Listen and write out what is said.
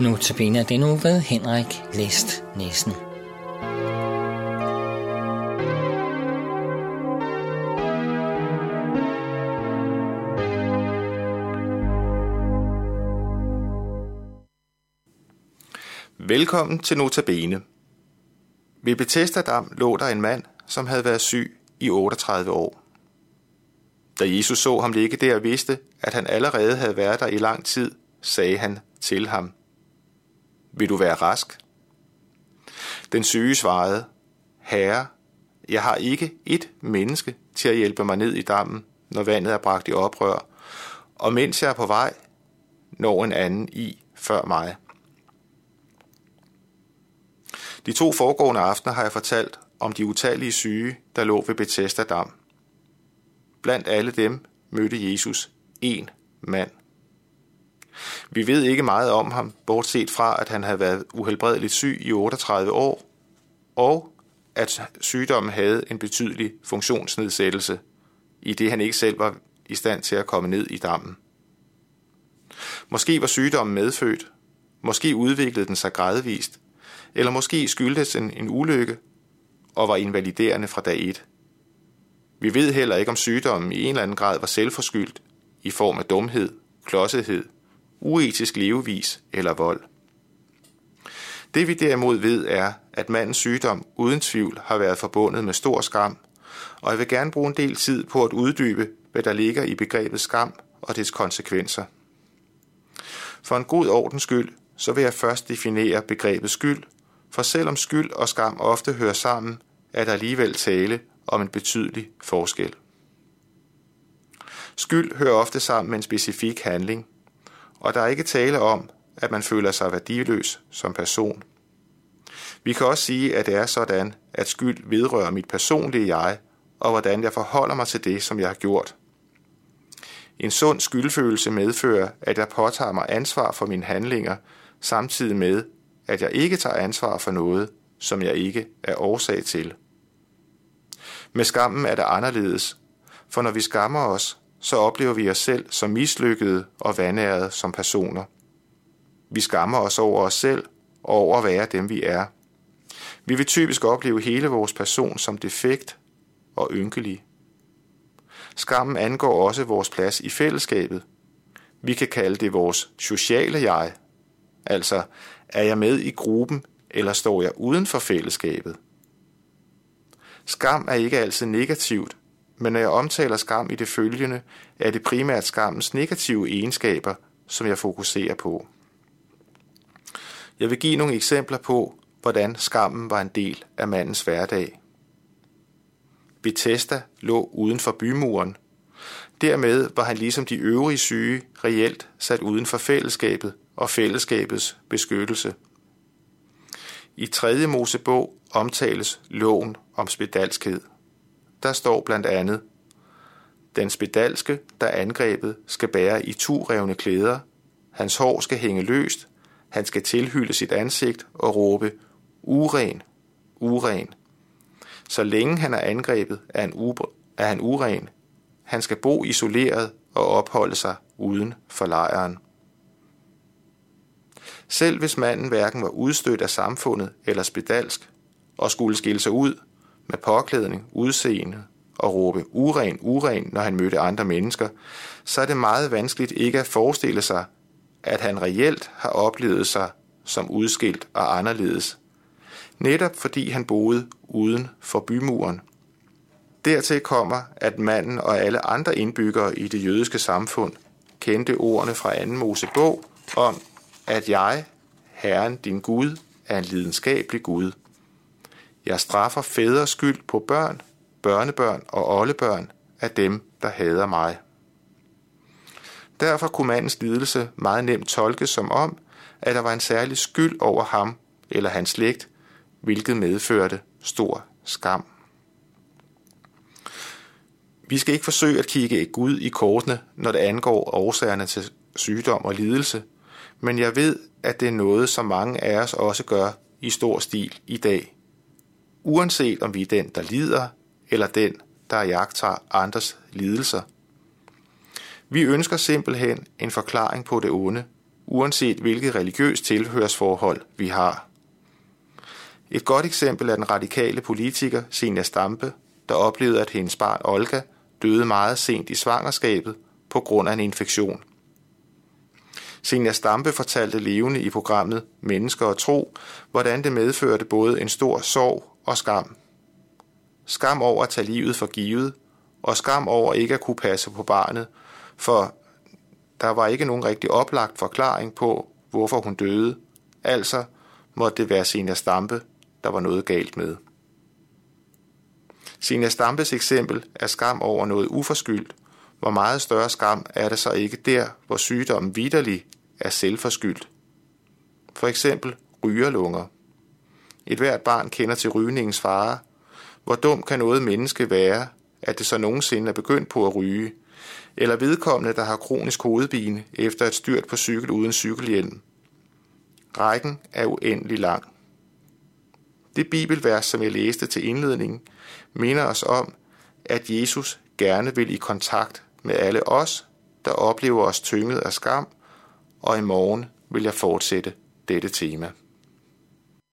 Nu til er det nu ved Henrik Læst Nissen. Velkommen til Notabene. Ved Bethesda Dam lå der en mand, som havde været syg i 38 år. Da Jesus så ham ligge der og vidste, at han allerede havde været der i lang tid, sagde han til ham, vil du være rask? Den syge svarede, Herre, jeg har ikke et menneske til at hjælpe mig ned i dammen, når vandet er bragt i oprør, og mens jeg er på vej, når en anden i før mig. De to foregående aftener har jeg fortalt om de utallige syge, der lå ved Bethesda Dam. Blandt alle dem mødte Jesus en mand. Vi ved ikke meget om ham, bortset fra, at han havde været uhelbredeligt syg i 38 år, og at sygdommen havde en betydelig funktionsnedsættelse, i det han ikke selv var i stand til at komme ned i dammen. Måske var sygdommen medfødt, måske udviklede den sig gradvist, eller måske skyldtes en, en ulykke og var invaliderende fra dag 1. Vi ved heller ikke, om sygdommen i en eller anden grad var selvforskyldt i form af dumhed, klodsethed, uetisk levevis eller vold. Det vi derimod ved er, at mandens sygdom uden tvivl har været forbundet med stor skam, og jeg vil gerne bruge en del tid på at uddybe, hvad der ligger i begrebet skam og dets konsekvenser. For en god ordens skyld, så vil jeg først definere begrebet skyld, for selvom skyld og skam ofte hører sammen, er der alligevel tale om en betydelig forskel. Skyld hører ofte sammen med en specifik handling, og der er ikke tale om, at man føler sig værdiløs som person. Vi kan også sige, at det er sådan, at skyld vedrører mit personlige jeg, og hvordan jeg forholder mig til det, som jeg har gjort. En sund skyldfølelse medfører, at jeg påtager mig ansvar for mine handlinger, samtidig med, at jeg ikke tager ansvar for noget, som jeg ikke er årsag til. Med skammen er det anderledes, for når vi skammer os, så oplever vi os selv som mislykkede og vandærede som personer. Vi skammer os over os selv og over at være dem, vi er. Vi vil typisk opleve hele vores person som defekt og ynkelig. Skammen angår også vores plads i fællesskabet. Vi kan kalde det vores sociale jeg, altså er jeg med i gruppen, eller står jeg uden for fællesskabet? Skam er ikke altid negativt, men når jeg omtaler skam i det følgende, er det primært skammens negative egenskaber, som jeg fokuserer på. Jeg vil give nogle eksempler på, hvordan skammen var en del af mandens hverdag. Bethesda lå uden for bymuren. Dermed var han ligesom de øvrige syge reelt sat uden for fællesskabet og fællesskabets beskyttelse. I 3. Mosebog omtales loven om spedalskhed. Der står blandt andet, den spedalske, der er angrebet, skal bære i revne klæder, hans hår skal hænge løst, han skal tilhylde sit ansigt og råbe, uren, uren. Så længe han er angrebet, er han, u- er han uren. Han skal bo isoleret og opholde sig uden for lejren. Selv hvis manden hverken var udstødt af samfundet eller spedalsk, og skulle skille sig ud med påklædning, udseende og råbe uren, uren, når han mødte andre mennesker, så er det meget vanskeligt ikke at forestille sig, at han reelt har oplevet sig som udskilt og anderledes. Netop fordi han boede uden for bymuren. Dertil kommer, at manden og alle andre indbyggere i det jødiske samfund kendte ordene fra 2. Mosebog om, at jeg, Herren din Gud, er en lidenskabelig Gud. Jeg straffer fædres skyld på børn, børnebørn og oldebørn af dem, der hader mig. Derfor kunne mandens lidelse meget nemt tolkes som om, at der var en særlig skyld over ham eller hans slægt, hvilket medførte stor skam. Vi skal ikke forsøge at kigge Gud i kortene, når det angår årsagerne til sygdom og lidelse, men jeg ved, at det er noget, som mange af os også gør i stor stil i dag. Uanset om vi er den, der lider, eller den, der jagter andres lidelser. Vi ønsker simpelthen en forklaring på det onde, uanset hvilket religiøst tilhørsforhold vi har. Et godt eksempel er den radikale politiker Senia Stampe, der oplevede, at hendes barn Olga døde meget sent i svangerskabet på grund af en infektion. Senia Stampe fortalte levende i programmet Mennesker og Tro, hvordan det medførte både en stor sorg og skam. Skam over at tage livet for givet, og skam over ikke at kunne passe på barnet, for der var ikke nogen rigtig oplagt forklaring på, hvorfor hun døde. Altså måtte det være Senia Stampe, der var noget galt med. Senia Stampes eksempel er skam over noget uforskyldt. Hvor meget større skam er det så ikke der, hvor sygdommen vidderlig er selvforskyldt? For eksempel rygerlunger. Et hvert barn kender til rygningens fare. Hvor dum kan noget menneske være, at det så nogensinde er begyndt på at ryge, eller vedkommende, der har kronisk hovedbine efter et styrt på cykel uden cykelhjelm. Rækken er uendelig lang. Det bibelvers, som jeg læste til indledningen, minder os om, at Jesus gerne vil i kontakt med alle os, der oplever os tynget af skam, og i morgen vil jeg fortsætte dette tema.